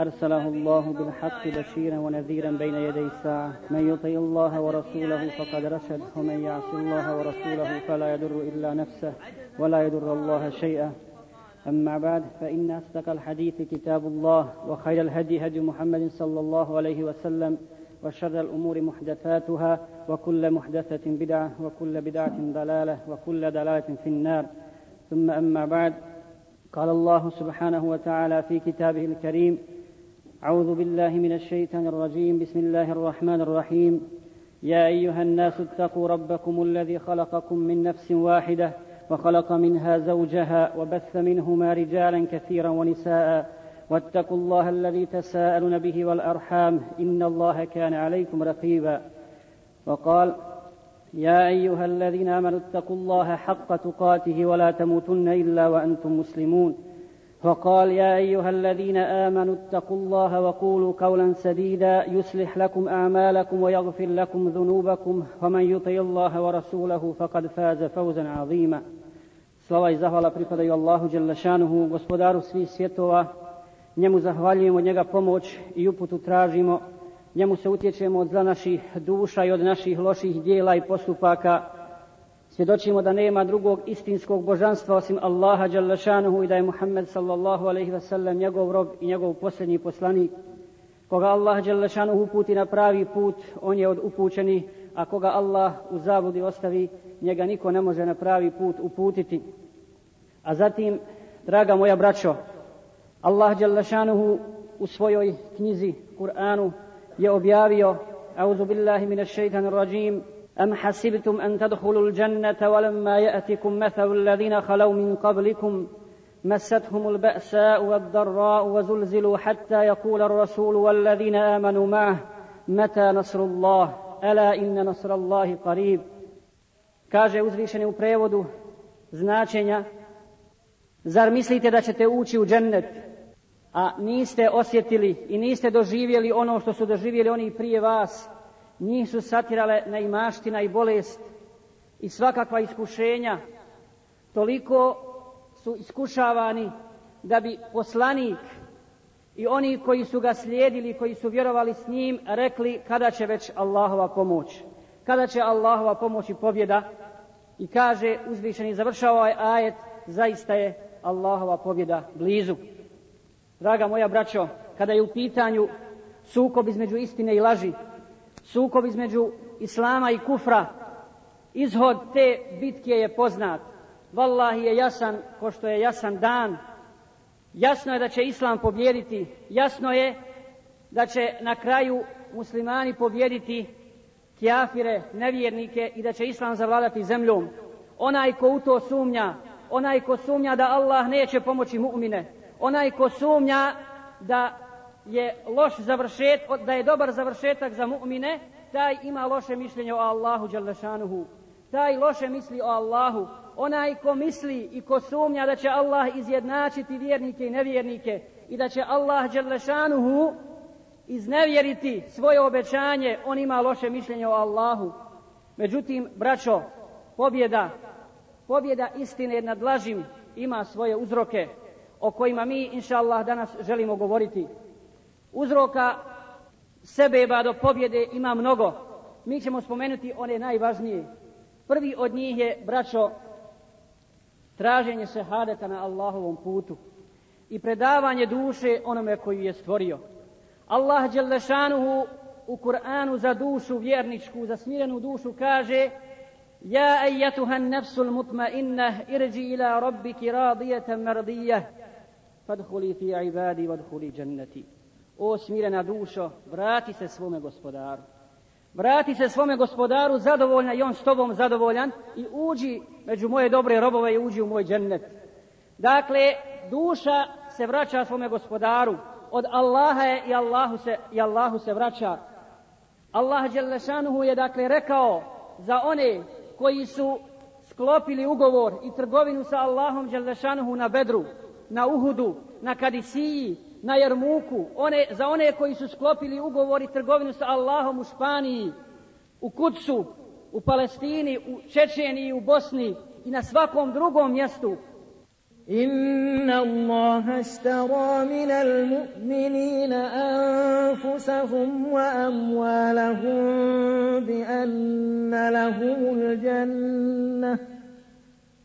أرسله الله بالحق بشيرا ونذيرا بين يدي الساعة. من يطع الله ورسوله فقد رشد. ومن يعص الله ورسوله فلا يضر إلا نفسه ولا يضر الله شيئا. أما بعد فإن أصدق الحديث كتاب الله وخير الهدي هدي محمد صلى الله عليه وسلم وشر الأمور محدثاتها وكل محدثة بدعة وكل بدعة ضلالة وكل دلالة في النار. ثم أما بعد قال الله سبحانه وتعالى في كتابه الكريم أعوذ بالله من الشيطان الرجيم. بسم الله الرحمن الرحيم. يا أيها الناس اتقوا ربكم الذي خلقكم من نفس واحدة وخلق منها زوجها وبث منهما رجالا كثيرا ونساء. واتقوا الله الذي تساءلون به والأرحام. إن الله كان عليكم رقيبا. وقال يا أيها الذين آمنوا اتقوا الله حق تقاته ولا تموتن إلا وأنتم مسلمون. وقال يا أيها الذين آمنوا اتقوا الله وقولوا قولا سديدا يصلح لكم أعمالكم ويغفر لكم ذنوبكم ومن يطع الله ورسوله فقد فاز فوزا عظيما Slava i zahvala pripadaju Allahu Đelešanuhu, gospodaru svih svjetova. Njemu zahvaljujemo, njega pomoć i uputu tražimo. Njemu se utječemo od zla naših duša i od naših loših dijela i postupaka. Svjedočimo da nema drugog istinskog božanstva osim Allaha Đalešanuhu i da je Muhammed sallallahu alaihi ve sellem njegov rob i njegov posljednji poslanik. Koga Allah Đalešanuhu uputi na pravi put, on je od upućenih, a koga Allah u zabludi ostavi, njega niko ne može na pravi put uputiti. A zatim, draga moja braćo, Allah Đalešanuhu u svojoj knjizi Kur'anu je objavio, auzu billahi minash shaitanir rajim, أم حسبتم أن تدخلوا الجنة ولما يأتكم مثل الذين خلوا من قبلكم مستهم البأساء والضراء وزلزلوا حتى يقول الرسول والذين آمنوا معه متى نصر الله ألا إن نصر الله قريب kaže uzvišeni u prevodu značenja zar mislite da ćete ući u džennet a niste osjetili i niste doživjeli ono što su doživjeli oni prije vas njih su satirale na imaština i bolest i svakakva iskušenja. Toliko su iskušavani da bi poslanik i oni koji su ga slijedili koji su vjerovali s njim rekli kada će već Allahova pomoć. Kada će Allahova pomoć i pobjeda? I kaže uzvišeni završava ovaj ajet zaista je Allahova pobjeda blizu. Draga moja braćo kada je u pitanju sukob između istine i laži sukob između islama i kufra, izhod te bitke je poznat. Wallahi je jasan, ko što je jasan dan. Jasno je da će islam pobjediti. Jasno je da će na kraju muslimani pobjediti kjafire, nevjernike i da će islam zavladati zemljom. Onaj ko u to sumnja, onaj ko sumnja da Allah neće pomoći mu'mine, onaj ko sumnja da je loš završet, da je dobar završetak za mu'mine, taj ima loše mišljenje o Allahu Đalešanuhu. Taj loše misli o Allahu. Onaj ko misli i ko sumnja da će Allah izjednačiti vjernike i nevjernike i da će Allah Đalešanuhu iznevjeriti svoje obećanje, on ima loše mišljenje o Allahu. Međutim, braćo, pobjeda, pobjeda istine nad lažim ima svoje uzroke o kojima mi, inša Allah, danas želimo govoriti uzroka sebeba do pobjede ima mnogo. Mi ćemo spomenuti one najvažnije. Prvi od njih je, braćo, traženje šehadeta na Allahovom putu i predavanje duše onome koji je stvorio. Allah Đelešanuhu u Kur'anu za dušu vjerničku, za smirenu dušu kaže Ja ejatuhan nefsul mutmainnah irđi ila rabbiki radijetan mardijah fadhuli fi ibadi vadhuli dženneti o smirena dušo, vrati se svome gospodaru. Vrati se svome gospodaru zadovoljna i on s tobom zadovoljan i uđi među moje dobre robove i uđi u moj džennet. Dakle, duša se vraća svome gospodaru. Od Allaha je i Allahu se, i Allahu se vraća. Allah Đelešanuhu je dakle rekao za one koji su sklopili ugovor i trgovinu sa Allahom Đelešanuhu na Bedru, na Uhudu, na Kadisiji, na Jermuku, one, za one koji su sklopili ugovori trgovinu sa Allahom u Španiji, u Kucu, u Palestini, u Čečeniji, u Bosni i na svakom drugom mjestu. Inna Allah ashtara min al-mu'minina anfusahum wa amwalahum bi anna lahumul jannah.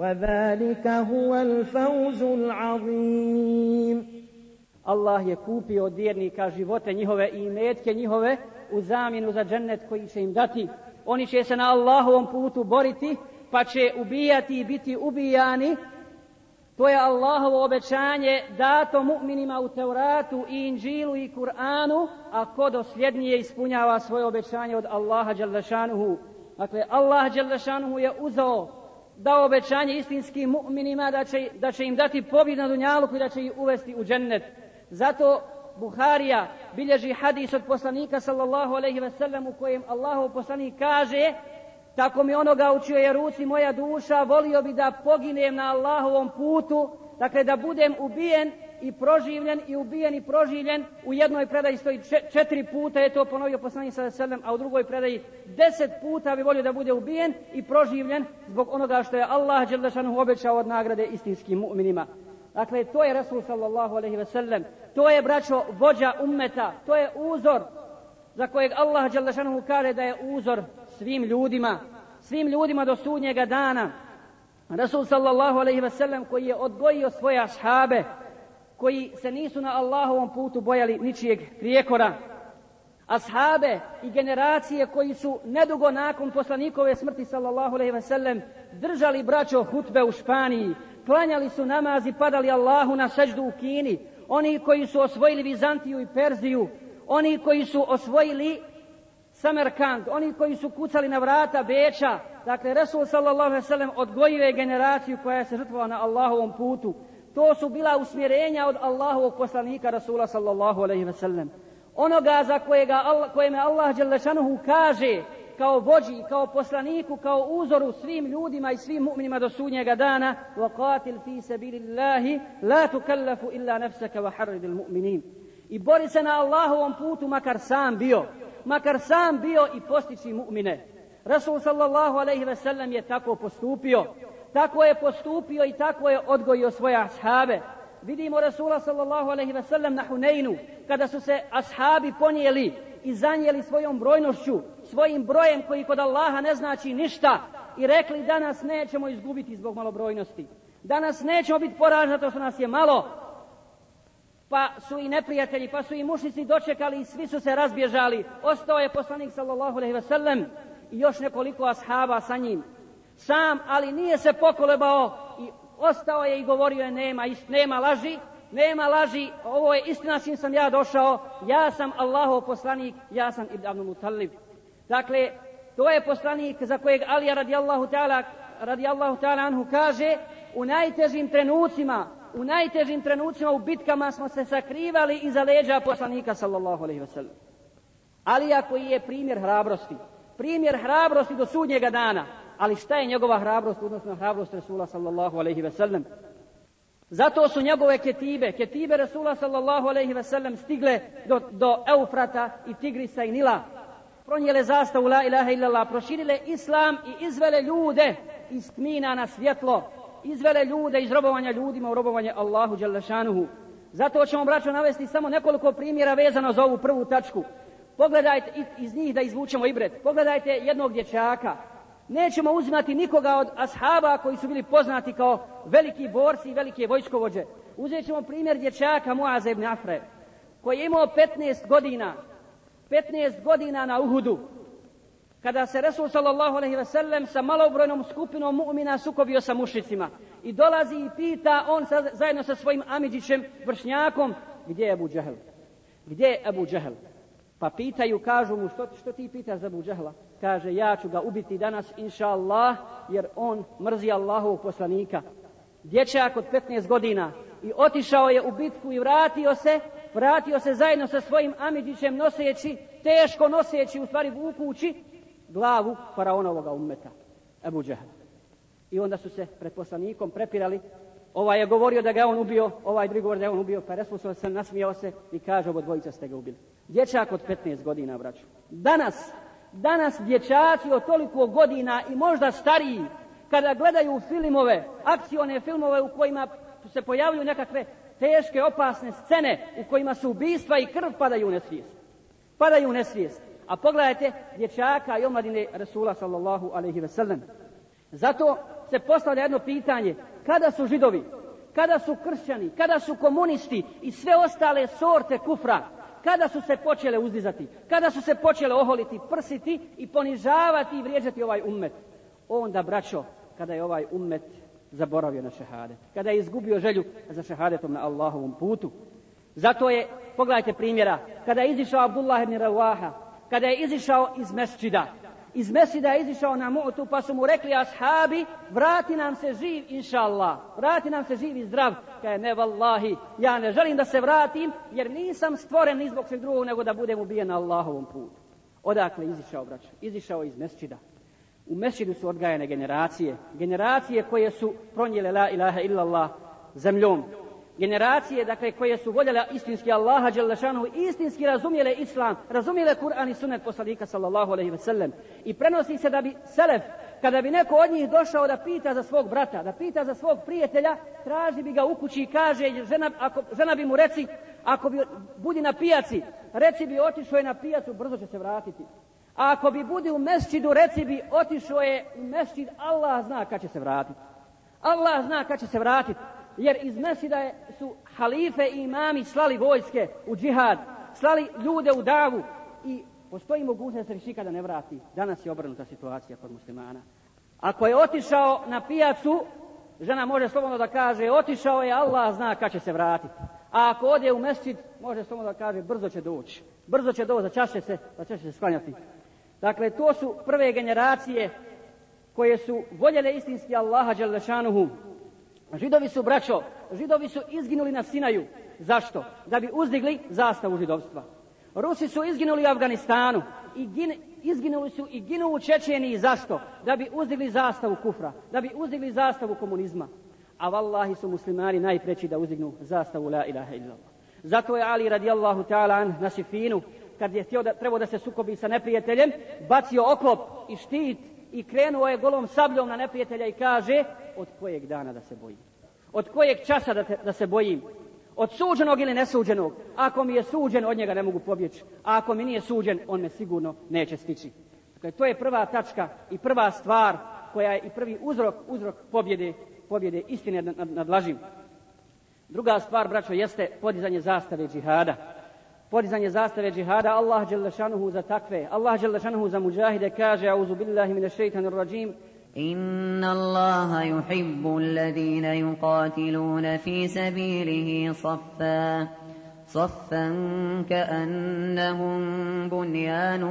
وذلك هو الفوز العظيم Allah je kupio od vjernika živote njihove i metke njihove u zamjenu za džennet koji će im dati. Oni će se na Allahovom putu boriti, pa će ubijati i biti ubijani. To je Allahovo obećanje dato mu'minima u Teuratu i Inđilu i Kur'anu, a ko dosljednije ispunjava svoje obećanje od Allaha Đalešanuhu. Dakle, Allah Đalešanuhu je uzao dao obećanje istinskim mu'minima da će, da će im dati pobjed na dunjalu i da će ih uvesti u džennet. Zato Buharija bilježi hadis od poslanika sallallahu alaihi ve sellem u kojem Allahov poslanik kaže tako mi onoga učio je ruci moja duša, volio bi da poginem na Allahovom putu, dakle da budem ubijen i proživljen i ubijen i proživljen u jednoj predaji stoji četiri puta je to ponovio poslanik sa selem, a u drugoj predaji deset puta bi volio da bude ubijen i proživljen zbog onoga što je Allah dželle obećao od nagrade istinskim mu'minima. Dakle, to je Resul sallallahu alaihi ve sellem, to je braćo vođa ummeta, to je uzor za kojeg Allah Đalešanuhu kaže da je uzor svim ljudima, svim ljudima do sudnjega dana. Rasul sallallahu alaihi ve sellem koji je odgojio svoje ashabe, koji se nisu na Allahovom putu bojali ničijeg prijekora. Ashabe i generacije koji su nedugo nakon poslanikove smrti sallallahu alejhi ve sellem držali braćo hutbe u Španiji, klanjali su namaz i padali Allahu na seždu u Kini, oni koji su osvojili Vizantiju i Perziju, oni koji su osvojili Samarkand, oni koji su kucali na vrata Beča, dakle Resul sallallahu alejhi ve sellem odgojio je generaciju koja se žrtvovala na Allahovom putu. To su bila usmjerenja od Allahovog poslanika Rasula sallallahu alaihi ve sellem. Onoga za kojega, kojeme Allah Đelešanuhu kaže kao vođi, kao poslaniku, kao uzoru svim ljudima i svim mu'minima do sudnjega dana wa qatil fi sabilillahi la tukallafu illa nafsaka wa الْمُؤْمِنِينَ mu'minin. I bori se na Allahovom putu makar sam bio, makar sam bio i postići mu'mine. Rasul sallallahu alaihi ve sellem je tako postupio. Tako je postupio i tako je odgojio svoje ashabe. Vidimo Rasula sallallahu alaihi ve sellem na Huneinu, kada su se ashabi ponijeli i zanijeli svojom brojnošću, svojim brojem koji kod Allaha ne znači ništa i rekli danas nećemo izgubiti zbog malobrojnosti. Danas nećemo biti poraženi zato što nas je malo. Pa su i neprijatelji, pa su i mušnici dočekali i svi su se razbježali. Ostao je poslanik sallallahu alaihi ve sellem i još nekoliko ashaba sa njim. Sam, ali nije se pokolebao i ostao je i govorio je nema, nema laži, nema laži, ovo je istina s sam ja došao, ja sam Allahov poslanik, ja sam Ibn Abdul Mutallib. Dakle, to je poslanik za kojeg Alija radijallahu ta'ala radijallahu ta'ala anhu kaže u najtežim trenucima u najtežim trenucima u bitkama smo se sakrivali iza leđa poslanika sallallahu alaihi wasallam. Alija koji je primjer hrabrosti. Primjer hrabrosti do sudnjega dana. Ali šta je njegova hrabrost, odnosno hrabrost Resula sallallahu alaihi sellem? Zato su njegove ketibe, ketibe Rasula sallallahu alaihi ve sellem stigle do, do Eufrata i Tigrisa i Nila. Pronijele zastavu la ilaha illallah, proširile islam i izvele ljude iz tmina na svjetlo. Izvele ljude iz robovanja ljudima u robovanje Allahu Đalešanuhu. Zato ćemo, braćo, navesti samo nekoliko primjera vezano za ovu prvu tačku. Pogledajte iz njih da izvučemo ibret. Pogledajte jednog dječaka nećemo uzimati nikoga od ashaba koji su bili poznati kao veliki borci i velike vojskovođe. Uzet ćemo primjer dječaka Muaza ibn Afre, koji je imao 15 godina, 15 godina na Uhudu, kada se Resul sallallahu alaihi ve sellem sa malobrojnom skupinom mu'mina sukobio sa mušicima i dolazi i pita on sa, zajedno sa svojim Amidžićem, vršnjakom, gdje je Abu Džahel? Gdje je Abu Džahel? Pa pitaju, kažu mu, što, što ti pitaš za Abu Džehla? Kaže ja ću ga ubiti danas inša Allah jer on mrzi Allahovog poslanika dječak od 15 godina i otišao je u bitku i vratio se, vratio se zajedno sa svojim Amidžićem noseći, teško noseći, u stvari vukući glavu faraonovog ummeta, Ebu Džehl. I onda su se pred poslanikom prepirali, ovaj je govorio da ga on ubio, ovaj drugi govorio da je on ubio, pa Resul se nasmijao se i kaže, ovo dvojica ste ga ubili. Dječak od 15 godina, braću. Danas, danas dječaci od toliko godina i možda stariji, kada gledaju filmove, akcione filmove u kojima se pojavljuju nekakve teške, opasne scene u kojima su ubistva i krv padaju u nesvijest. Padaju u nesvijest. A pogledajte dječaka i omladine Rasula sallallahu alaihi ve sellem. Zato se postavlja jedno pitanje. Kada su židovi, kada su kršćani, kada su komunisti i sve ostale sorte kufra, kada su se počele uzdizati, kada su se počele oholiti, prsiti i ponižavati i vrijeđati ovaj ummet. Onda, braćo, kada je ovaj ummet zaboravio na šehadet. Kada je izgubio želju za šehadetom na Allahovom putu. Zato je, pogledajte primjera, kada je izišao Abdullah ibn Rawaha, kada je izišao iz mesčida, iz Mesida je izišao na mu'tu, pa su mu rekli ashabi, vrati nam se živ, inša Allah, vrati nam se živ i zdrav. kaže ne, vallahi, ja ne želim da se vratim, jer nisam stvoren ni zbog sveg drugog, nego da budem ubijen na Allahovom putu. Odakle izišao, braćo? Izišao iz Mesida U Mesidu su odgajane generacije. Generacije koje su pronijele la ilaha illallah zemljom. Generacije, dakle, koje su voljele istinski Allaha Đelešanu, istinski razumijele Islam, razumijele Kur'an i sunet poslanika sallallahu alaihi ve sellem. I prenosi se da bi Selef, kada bi neko od njih došao da pita za svog brata, da pita za svog prijatelja, traži bi ga u kući i kaže, žena, ako, žena bi mu reci, ako bi budi na pijaci, reci bi otišao je na pijacu, brzo će se vratiti. A ako bi budi u mesčidu, reci bi, otišao je u mesčid, Allah zna kad će se vratiti. Allah zna kad će se vratiti. Jer iz mesčida su halife i imami slali vojske u džihad, slali ljude u davu i postoji mogućnost da se nikada ne vrati. Danas je obrnuta situacija kod muslimana. Ako je otišao na pijacu, žena može slobodno da kaže, otišao je, Allah zna kad će se vratiti. A ako ode u mesčid, može slobodno da kaže, brzo će doći. Brzo će doći, začaše se, začaše se sklanjati. Dakle, to su prve generacije koje su voljele istinski Allaha Đalešanuhu. Židovi su, braćo, židovi su izginuli na Sinaju. Zašto? Da bi uzdigli zastavu židovstva. Rusi su izginuli u Afganistanu i gine, izginuli su i ginu u Čečeniji. Zašto? Da bi uzdigli zastavu kufra, da bi uzdigli zastavu komunizma. A vallahi su muslimani najpreći da uzdignu zastavu la ilaha illallah. Zato je Ali radijallahu ta'ala an na Sifinu kad je htio da, trebao da se sukobi sa neprijateljem, bacio oklop i štit i krenuo ovaj je golom sabljom na neprijatelja i kaže, od kojeg dana da se bojim? Od kojeg časa da, te, da se bojim? Od suđenog ili nesuđenog? Ako mi je suđen, od njega ne mogu pobjeći. A ako mi nije suđen, on me sigurno neće stići. Dakle, to je prva tačka i prva stvar koja je i prvi uzrok, uzrok pobjede, pobjede istine nad, nad, nad lažim. Druga stvar, braćo, jeste podizanje zastave džihada podizanje zastave džihada, Allah dželle šanuhu za takve. Allah dželle šanuhu za muđahide kaže, auzu billahi mine šeitanir rajim, إن الله يحب الذين يقاتلون في سبيله صفا صفا كأنهم بنيان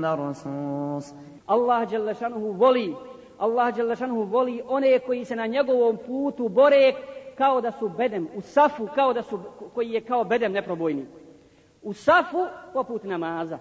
مرصوص Allah dželle šanuhu voli, Allah dželle šanuhu voli one koji se na njegovom putu bore kao da su bedem, u safu kao da su, koji je kao bedem neprobojni. U safu poput namaza.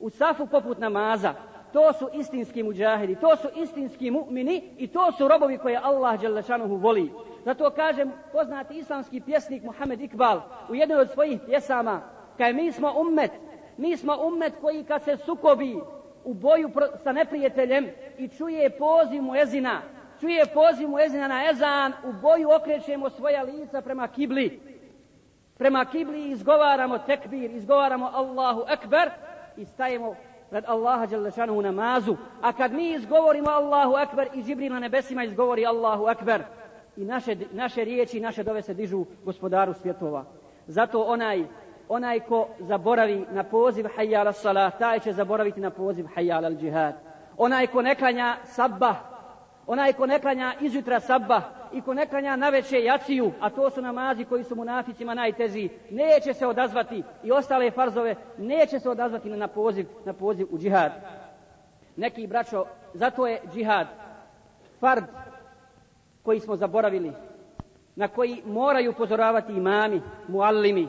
U safu poput namaza. To su istinski muđahidi, to su istinski mu'mini i to su robovi koje Allah Đelešanuhu voli. Zato kažem poznati islamski pjesnik Muhammed Iqbal u jednoj od svojih pjesama, kaj mi smo ummet, mi smo ummet koji kad se sukobi u boju sa neprijateljem i čuje poziv mu ezina, čuje poziv mu ezina na ezan, u boju okrećemo svoja lica prema kibli, prema kibli izgovaramo tekbir, izgovaramo Allahu Ekber i stajemo pred Allaha Đalešanu u namazu. A kad mi izgovorimo Allahu Ekber i Žibril na nebesima izgovori Allahu Ekber i naše, naše riječi i naše dove se dižu gospodaru svjetova. Zato onaj, onaj ko zaboravi na poziv hajjala salah, taj će zaboraviti na poziv hajjala al džihad. Onaj ko ne klanja sabbah, onaj ko ne klanja izjutra sabba i ko ne klanja na veće jaciju, a to su namazi koji su munaficima najteži, neće se odazvati i ostale farzove, neće se odazvati na poziv, na poziv u džihad. Neki braćo, zato je džihad fard koji smo zaboravili. na koji moraju upozoravati imami, muallimi,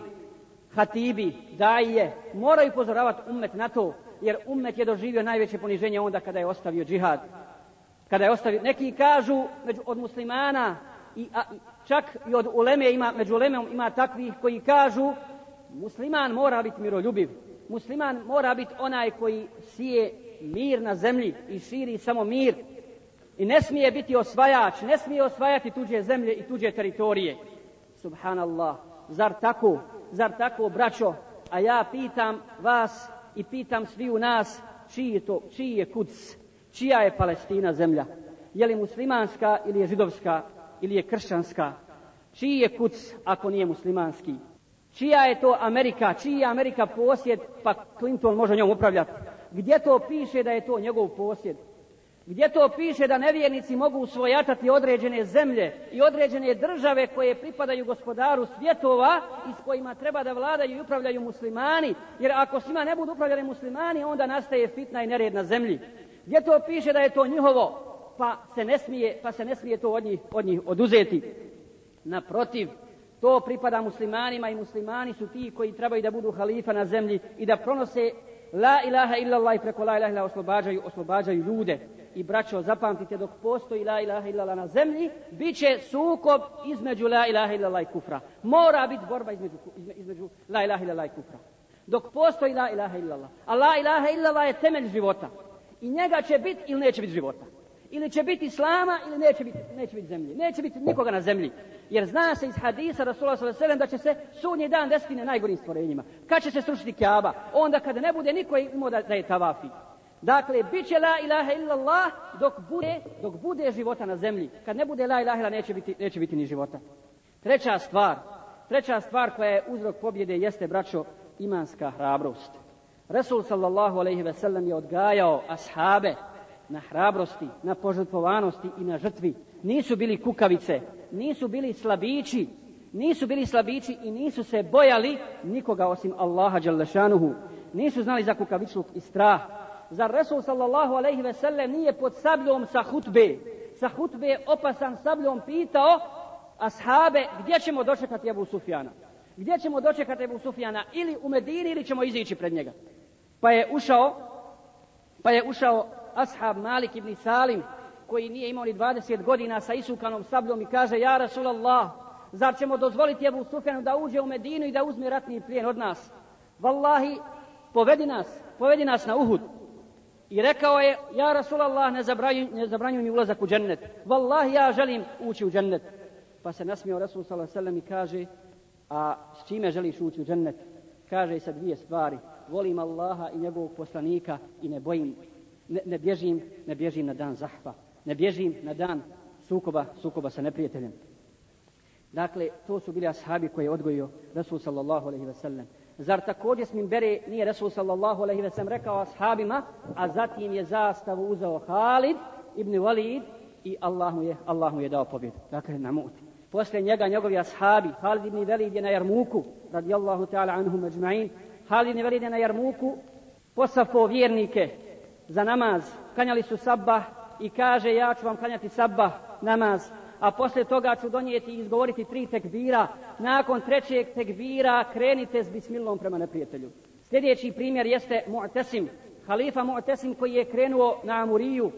hatibi, daije, moraju upozoravati ummet na to, jer ummet je doživio najveće poniženje onda kada je ostavio džihad. Kada je ostavi, neki kažu među, od muslimana, i, a, čak i od uleme ima, među ulemom ima takvih koji kažu musliman mora biti miroljubiv. Musliman mora biti onaj koji sije mir na zemlji i širi samo mir. I ne smije biti osvajač, ne smije osvajati tuđe zemlje i tuđe teritorije. Subhanallah, zar tako, zar tako, braćo, a ja pitam vas i pitam svi u nas, čiji je to, čiji je kuc, čija je Palestina zemlja? Je li muslimanska ili je židovska ili je kršćanska? Čiji je kuc ako nije muslimanski? Čija je to Amerika? Čiji je Amerika posjed pa Clinton može njom upravljati? Gdje to piše da je to njegov posjed? Gdje to piše da nevjernici mogu usvojatati određene zemlje i određene države koje pripadaju gospodaru svjetova i s kojima treba da vladaju i upravljaju muslimani? Jer ako s njima ne budu upravljali muslimani, onda nastaje fitna i nered na zemlji. Gdje to piše da je to njihovo? Pa se ne smije, pa se ne smije to od njih, od njih oduzeti. Naprotiv, to pripada muslimanima i muslimani su ti koji trebaju da budu halifa na zemlji i da pronose la ilaha illallah i preko la ilaha illallah oslobađaju, oslobađaju ljude. I braćo, zapamtite, dok postoji la ilaha illallah na zemlji, bit će sukob između la ilaha illallah i kufra. Mora biti borba između, između la ilaha illallah i kufra. Dok postoji la ilaha illallah. A la ilaha illallah je temelj života. I njega će biti ili neće biti života. Ili će biti islama ili neće biti, neće biti zemlji. Neće biti nikoga na zemlji. Jer zna se iz hadisa Rasulullah s.a.v. da će se sunji dan desiti na najgorim stvorenjima. Kad će se srušiti kjaba? Onda kada ne bude niko imao da, da je tavafi. Dakle, bit će la ilaha illallah dok bude, dok bude života na zemlji. Kad ne bude la ilaha illallah neće biti, neće biti ni života. Treća stvar, treća stvar koja je uzrok pobjede jeste, braćo, imanska hrabrost. Resul sallallahu alaihi ve sellem je odgajao ashabe na hrabrosti, na požrtvovanosti i na žrtvi. Nisu bili kukavice, nisu bili slabići, nisu bili slabići i nisu se bojali nikoga osim Allaha Đalešanuhu. Nisu znali za kukavičluk i strah. Zar Resul sallallahu alaihi ve sellem nije pod sabljom sa hutbe, sa hutbe opasan sabljom pitao ashabe gdje ćemo dočekati Ebu Sufjana? Gdje ćemo dočekati Ebu Sufjana? Ili u Medini ili ćemo izići pred njega? Pa je ušao, pa je ušao ashab Malik ibn Salim, koji nije imao ni 20 godina sa isukanom sabljom i kaže, ja Rasulallah, zar ćemo dozvoliti Ebu Sufjanu da uđe u Medinu i da uzme ratni plijen od nas? Wallahi, povedi nas, povedi nas na Uhud. I rekao je, ja Rasulallah, ne zabranju, ne zabranju mi ulazak u džennet. Wallahi, ja želim ući u džennet. Pa se nasmio Rasul sallallahu alejhi ve i kaže, a s čime želiš ući u džennet? Kaže sa dvije stvari. Volim Allaha i njegovog poslanika i ne bojim, ne, ne bježim, ne bježim na dan zahva. Ne bježim na dan sukoba, sukoba sa neprijateljem. Dakle, to su bili ashabi koje je odgojio Rasul sallallahu alejhi ve sellem. Zar također s bere nije Rasul sallallahu alejhi ve sellem rekao ashabima, a zatim je zastavu uzeo Halid ibn Walid i Allah mu je, Allah mu je dao pobjedu. Dakle, na muti. Posle njega njegovi ashabi, Halid ibn Walid je na Jarmuku, radijallahu ta'ala anhum ajma'in. Halid ibn Velid je na Jarmuku, posafo vjernike za namaz. Kanjali su sabah i kaže ja ću vam kanjati sabah namaz a posle toga ću donijeti i izgovoriti tri tekbira. Nakon trećeg tekbira krenite s bismilom prema neprijatelju. Sljedeći primjer jeste Mu'tesim, halifa Mu'tesim koji je krenuo na Amuriju,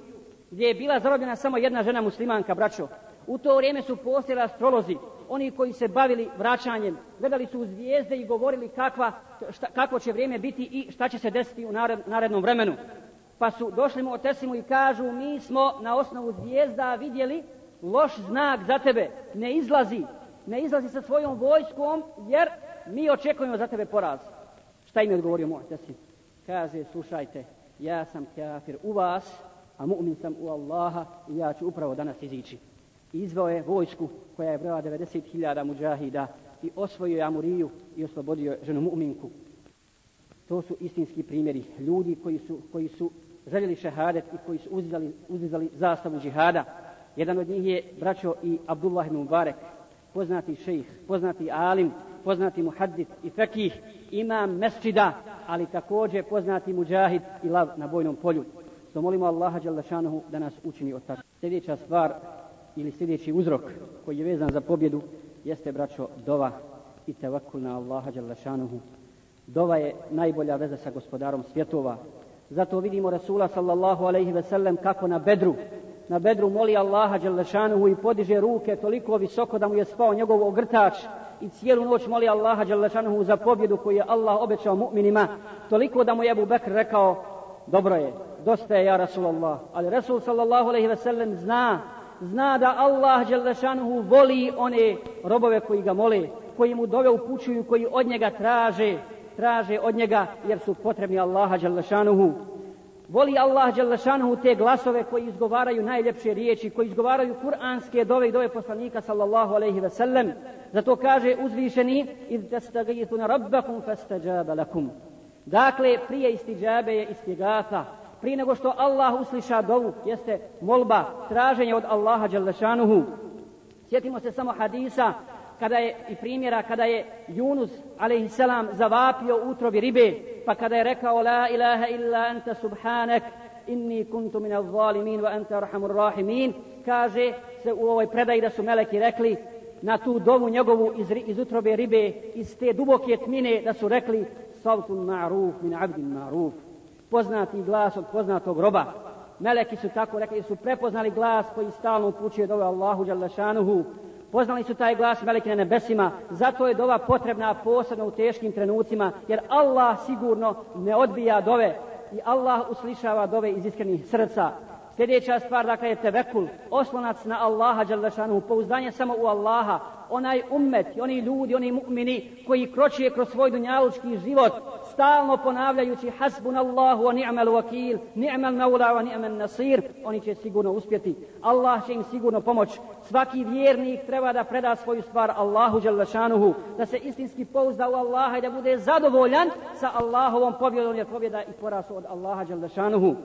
gdje je bila zarobljena samo jedna žena muslimanka, braćo. U to vrijeme su postojali astrolozi, oni koji se bavili vraćanjem, gledali su u zvijezde i govorili kakva, šta, kako će vrijeme biti i šta će se desiti u narednom vremenu. Pa su došli mu Otesimu i kažu, mi smo na osnovu zvijezda vidjeli loš znak za tebe, ne izlazi, ne izlazi sa svojom vojskom, jer mi očekujemo za tebe poraz. Šta im je odgovorio Mu'tasim? Kaže, slušajte, ja sam kafir u vas, a mu'min sam u Allaha i ja ću upravo danas izići. Izvao je vojsku koja je brala 90.000 muđahida i osvojio je Amuriju i oslobodio ženu mu'minku. To su istinski primjeri ljudi koji su, koji su željeli šehadet i koji su uzizali, uzizali zastavu džihada. Jedan od njih je braćo i Abdullah ibn Mubarak, poznati šejh, poznati alim, poznati muhaddis i fekih, imam mesčida, ali također poznati muđahid i lav na bojnom polju. Što molimo Allaha Đalešanuhu da nas učini od tako. Sljedeća stvar ili sljedeći uzrok koji je vezan za pobjedu jeste, braćo, dova i tevakul na Allaha Đalešanuhu. Dova je najbolja veza sa gospodarom svjetova. Zato vidimo Rasula sallallahu alaihi ve sellem kako na bedru, na bedru moli Allaha Đalešanuhu i podiže ruke toliko visoko da mu je spao njegov ogrtač i cijelu noć moli Allaha Đalešanuhu za pobjedu koju je Allah obećao mu'minima. Toliko da mu je Abu Bekr rekao, dobro je, dosta je ja Rasulallah. Ali Rasul sallallahu alaihi ve sellem zna, zna da Allah Đelešanuhu voli one robove koji ga mole, koji mu dove upućuju, koji od njega traže, traže od njega jer su potrebni Allaha Đelešanuhu. Voli Allah Đelešanuhu te glasove koji izgovaraju najljepše riječi, koji izgovaraju kuranske dove i dove poslanika sallallahu alaihi ve sellem. Zato kaže uzvišeni, id tastagituna rabbakum fastađaba lakum. Dakle, prije istiđabe je istigata. Prije nego što Allah usliša dovu, jeste molba, traženje od Allaha Đalešanuhu. Sjetimo se samo hadisa kada je i primjera kada je Yunus alejselam zavapio utrovi ribe pa kada je rekao la ilaha illa anta subhanak inni kuntu minal zalimin wa anta arhamur rahimin kaže se u ovoj predaji da su meleki rekli na tu dovu njegovu iz, iz utrobe ribe iz te duboke tmine da su rekli savtun ma'ruf min abdin ma'ruf poznati glas od poznatog roba. Meleki su tako rekli su prepoznali glas koji stalno upućuje dove Allahu dželle Poznali su taj glas meleki na nebesima, zato je dova potrebna posebno u teškim trenucima, jer Allah sigurno ne odbija dove. I Allah uslišava dove iz iskrenih srca. Sljedeća stvar, dakle, je tevekul, oslonac na Allaha, Đalešanu, pouzdanje samo u Allaha, onaj ummet, oni ljudi, oni mu'mini koji kročuje kroz svoj dunjalučki život, stalno ponavljajući hasbun Allahu wa ni'mal wakil, ni'mal maula wa ni'mal nasir, oni će sigurno uspjeti. Allah će im sigurno pomoć. Svaki vjernik treba da preda svoju stvar Allahu Đalešanuhu, da se istinski pouzda u Allaha i da bude zadovoljan sa Allahovom pobjedom, jer pobjeda i poraz od Allaha Đalešanuhu.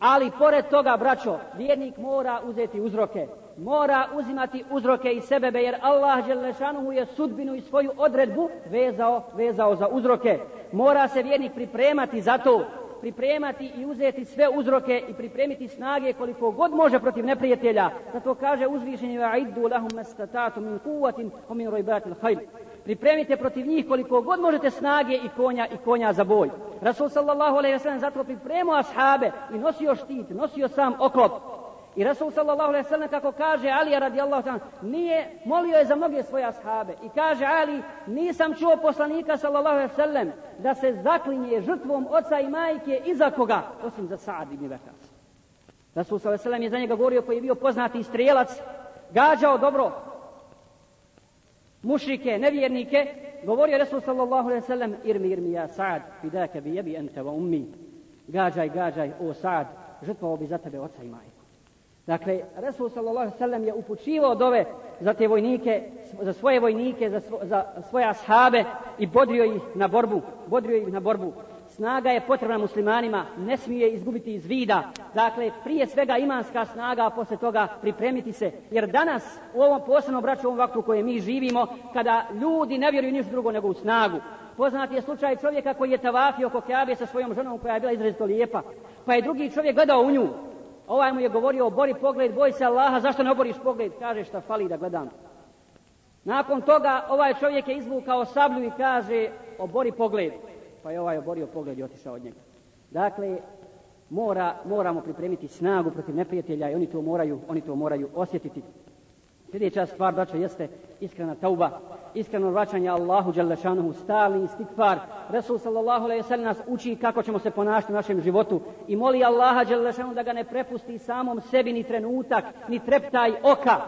Ali pored toga, braćo, vjernik mora uzeti uzroke. Mora uzimati uzroke i sebebe, jer Allah Đelešanuhu je sudbinu i svoju odredbu vezao, vezao za uzroke. Mora se vjernik pripremati za to, pripremati i uzeti sve uzroke i pripremiti snage koliko god može protiv neprijatelja. Zato kaže uzvišenje وَعِدُّ لَهُمْ مَسْتَتَاتُ مِنْ قُوَّةٍ وَمِنْ رَيْبَاتِ الْحَيْلِ pripremite protiv njih koliko god možete snage i konja i konja za boj. Rasul sallallahu alejhi ve sellem zato pripremio ashabe i nosio štit, nosio sam oklop. I Rasul sallallahu alejhi ve sellem kako kaže Ali radijallahu ta'ala nije molio je za mnoge svoje ashabe i kaže Ali nisam čuo poslanika sallallahu alejhi ve sellem da se zaklinje žrtvom oca i majke iza koga osim za Sa'd ibn Wakas. Rasul sallallahu alejhi ve sellem je za njega govorio koji je bio poznati strelac, gađao dobro, mušrike, nevjernike, govorio Resul sallallahu alaihi sallam, irmi, irmi, ja Sa'ad, fidaka bi jebi ente wa ummi, gađaj, gađaj, o Sa'ad, žrtvao bi za tebe oca i majku. Dakle, Resul sallallahu alaihi sallam je upućivao dove za te vojnike, za svoje vojnike, za, svo, za svoje ashabe i bodrio ih na borbu, bodrio ih na borbu snaga je potrebna muslimanima, ne smije izgubiti iz vida. Dakle, prije svega imanska snaga, a posle toga pripremiti se. Jer danas, u ovom posebnom braću, u ovom vaktu koje mi živimo, kada ljudi ne vjeruju ništa drugo nego u snagu. Poznat je slučaj čovjeka koji je tavafio oko Kjabe sa svojom ženom koja je bila izrazito lijepa. Pa je drugi čovjek gledao u nju. Ovaj mu je govorio, obori pogled, boj se Allaha, zašto ne oboriš pogled? Kaže, šta fali da gledam. Nakon toga, ovaj čovjek je izvukao sablju i kaže, obori pogled pa je ovaj oborio pogled i otišao od njega. Dakle, mora, moramo pripremiti snagu protiv neprijatelja i oni to moraju, oni to moraju osjetiti. Sljedeća stvar, braćo, jeste iskrena tauba, iskreno vraćanje Allahu Đalešanuhu, stalni istikfar. Resul sallallahu alaihi sallam nas uči kako ćemo se ponašati u našem životu i moli Allaha Đalešanuhu da ga ne prepusti samom sebi ni trenutak, ni treptaj oka,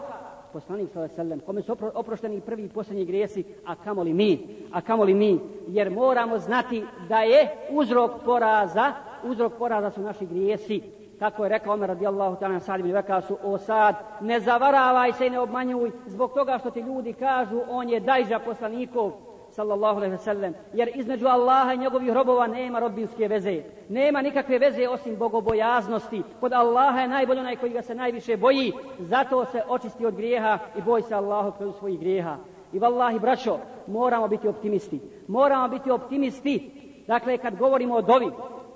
poslanik sallallahu alejhi ve sellem, kome su oprošteni prvi i posljednji grijesi, a kamoli mi, a kamoli mi, jer moramo znati da je uzrok poraza, uzrok poraza su naši grijesi. Kako je rekao Omer radijallahu ta'ala Sa'd ibn Waqas o Sa'd, ne zavaravaj se i ne obmanjuj zbog toga što ti ljudi kažu on je dajža poslanikov, sallallahu alejhi ve sellem jer između Allaha i njegovih robova nema robinske veze. Nema nikakve veze osim bogobojaznosti. Kod Allaha je najbolji onaj koji ga se najviše boji. Zato se očisti od grijeha i boj se Allaha kroz svojih grijeha. I vallahi braćo moramo biti optimisti. Moramo biti optimisti. Dakle kad govorimo o dovi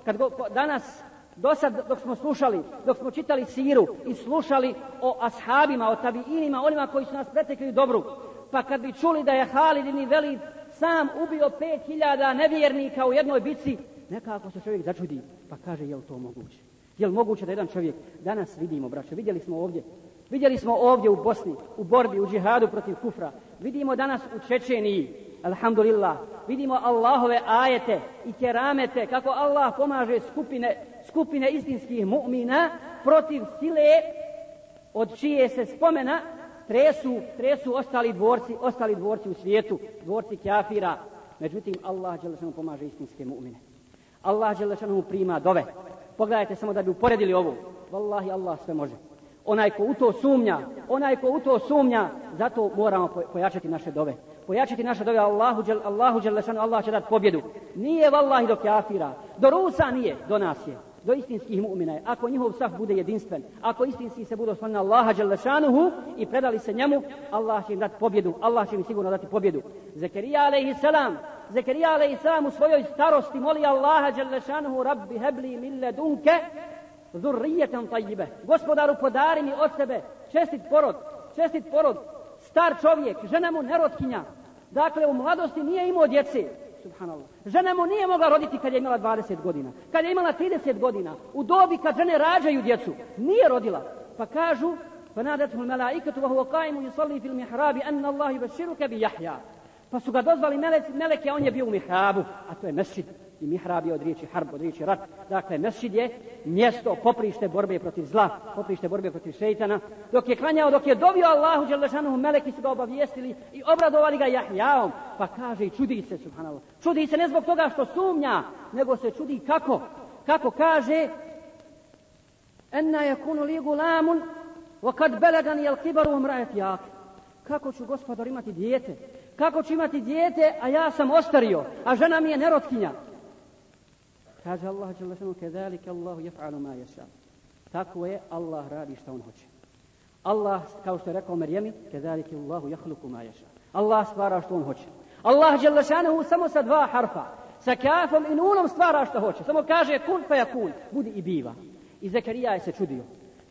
kad go, danas Do sad dok smo slušali, dok smo čitali siru i slušali o ashabima, o tabiinima, onima koji su nas pretekli dobru, pa kad bi čuli da je Halid ibn Velid sam ubio pet hiljada nevjernika u jednoj bici, nekako se čovjek začudi, pa kaže, je li to moguće? Je li moguće da jedan čovjek, danas vidimo, braće, vidjeli smo ovdje, vidjeli smo ovdje u Bosni, u borbi, u džihadu protiv kufra, vidimo danas u Čečeniji, alhamdulillah, vidimo Allahove ajete i keramete, kako Allah pomaže skupine, skupine istinskih mu'mina protiv sile od čije se spomena tresu, tresu ostali dvorci, ostali dvorci u svijetu, dvorci kafira. Međutim, Allah Đelešanu pomaže istinske mu'mine. Allah Đelešanu prima dove. Pogledajte samo da bi uporedili ovo. Wallahi, Allah sve može. Onaj ko u to sumnja, onaj ko u to sumnja, zato moramo pojačati naše dove. Pojačati naše dove Allahu, džel, Allahu Đelešanu, Allah će dati pobjedu. Nije vallahi do kafira, do Rusa nije, do nas je do istinskih mu'mina je. Ako njihov saf bude jedinstven, ako istinski se budu na Allaha Đalešanuhu i predali se njemu, Allah će im dati pobjedu. Allah će im sigurno dati pobjedu. Zekerija alaihi salam, Zekerija alaihi salam u svojoj starosti moli Allaha Đalešanuhu, Rabbi hebli min dunke, zurrijetan tajjibe. Gospodaru, podari mi od sebe čestit porod, čestit porod, star čovjek, žena mu nerotkinja. Dakle, u mladosti nije imao djece, subhanallah. Žena mu nije mogla roditi kad je imala 20 godina. Kad je imala 30 godina. U dobi kad žene rađaju djecu. Nije rodila. Pa kažu, fa nadatuhu melaikatu wa huwa qaimun yusalli fil mihrabi anna Allah yubashshiruka. Pa su ga dozvali meleci, meleke, a on je bio u mihrabu, a to je mesčid i mihrab je od riječi harb, od riječi rat. Dakle, mesčid je mjesto poprište borbe protiv zla, poprište borbe protiv šeitana. Dok je klanjao, dok je dobio Allahu Đelešanuhu, meleki su ga obavijestili i obradovali ga jahjaom. Pa kaže i čudi se, subhanallah. Čudi se ne zbog toga što sumnja, nego se čudi kako. Kako kaže, enna je kunu li gulamun, wa kad belegan jel kibaru umrajet jak. Kako ću gospodar imati dijete? Kako ću imati dijete, a ja sam ostario, a žena mi je nerotkinja? Kaže Allah dželle šanu kezalika Allahu yef'alu ma yasha. Tako je Allah radi šta on hoće. Allah kao što je rekao Marijemi, kezalika Allahu yakhluqu ma yasha. Allah stvara što on hoće. Allah dželle šanu samo sa dva harfa, sa kafom i nunom stvara što hoće. Samo kaže kun fa yakun, budi i biva. I Zekarija je se čudio.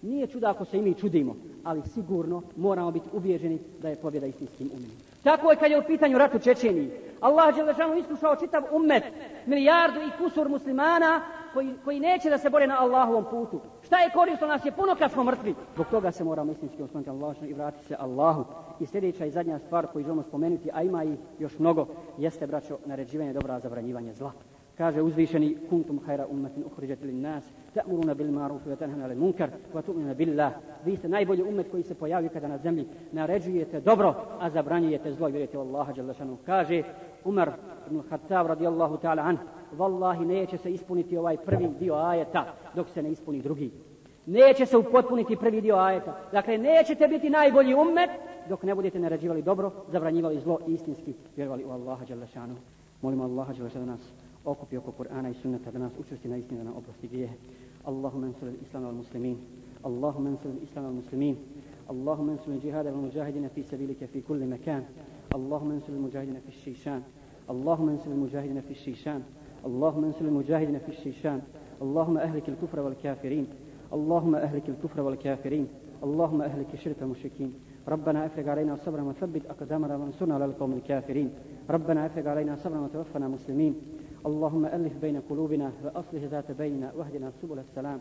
Nije čuda ako se i mi čudimo, ali sigurno moramo biti ubijeđeni da je pobjeda istinskim umenim. Tako je kad je u pitanju rat u Čečeniji. Allah je lešano iskušao čitav ummet, milijardu i kusur muslimana koji, koji neće da se bore na Allahovom putu. Šta je korisno nas je puno kad smo mrtvi. Zbog toga se moramo istinski osnoviti Allah i vratiti se Allahu. I sljedeća i zadnja stvar koju želimo spomenuti, a ima i još mnogo, jeste, braćo, naređivanje dobra, zabranjivanje zla. Kaže uzvišeni kuntum hajra ummetin uhriđat nas, ta'muruna bil ma'ruf wa tanhana 'anil munkar wa tu'minuna billah. Vi ste najbolji ummet koji se pojavi kada na zemlji naređujete dobro, a zabranjujete zlo i vjerujete Allaha dželle šanu. Kaže Umar ibn Khattab radijallahu ta'ala an, vallahi neće se ispuniti ovaj prvi dio ajeta dok se ne ispuni drugi. Neće se upotpuniti prvi dio ajeta. Dakle, nećete biti najbolji ummet dok ne budete naređivali dobro, zabranjivali zlo i istinski vjerovali u Allaha dželle. Molimo Allaha dželle da nas okupi oko Kur'ana i sunnata da nas učusti na istinu da nam oprosti grijehe. Al-islam wal muslimin. Allahumma ansur al-islam wal muslimin. اللهم انصر الجهاد والمجاهدين في سبيلك في كل مكان. اللهم انصر المجاهدين في الشيشان. اللهم انصر المجاهدين في الشيشان. اللهم انصر المجاهدين في الشيشان. اللهم أهلك الكفر والكافرين. اللهم أهلك الكفر والكافرين. اللهم أهلك الشرك والمشركين. ربنا أفرغ علينا صبرا وثبت أقدامنا وانصرنا على القوم الكافرين. ربنا أفرغ علينا صبرا وتوفنا مسلمين. اللهم ألف بين قلوبنا وأصلح ذات بيننا واهدنا سبل السلام.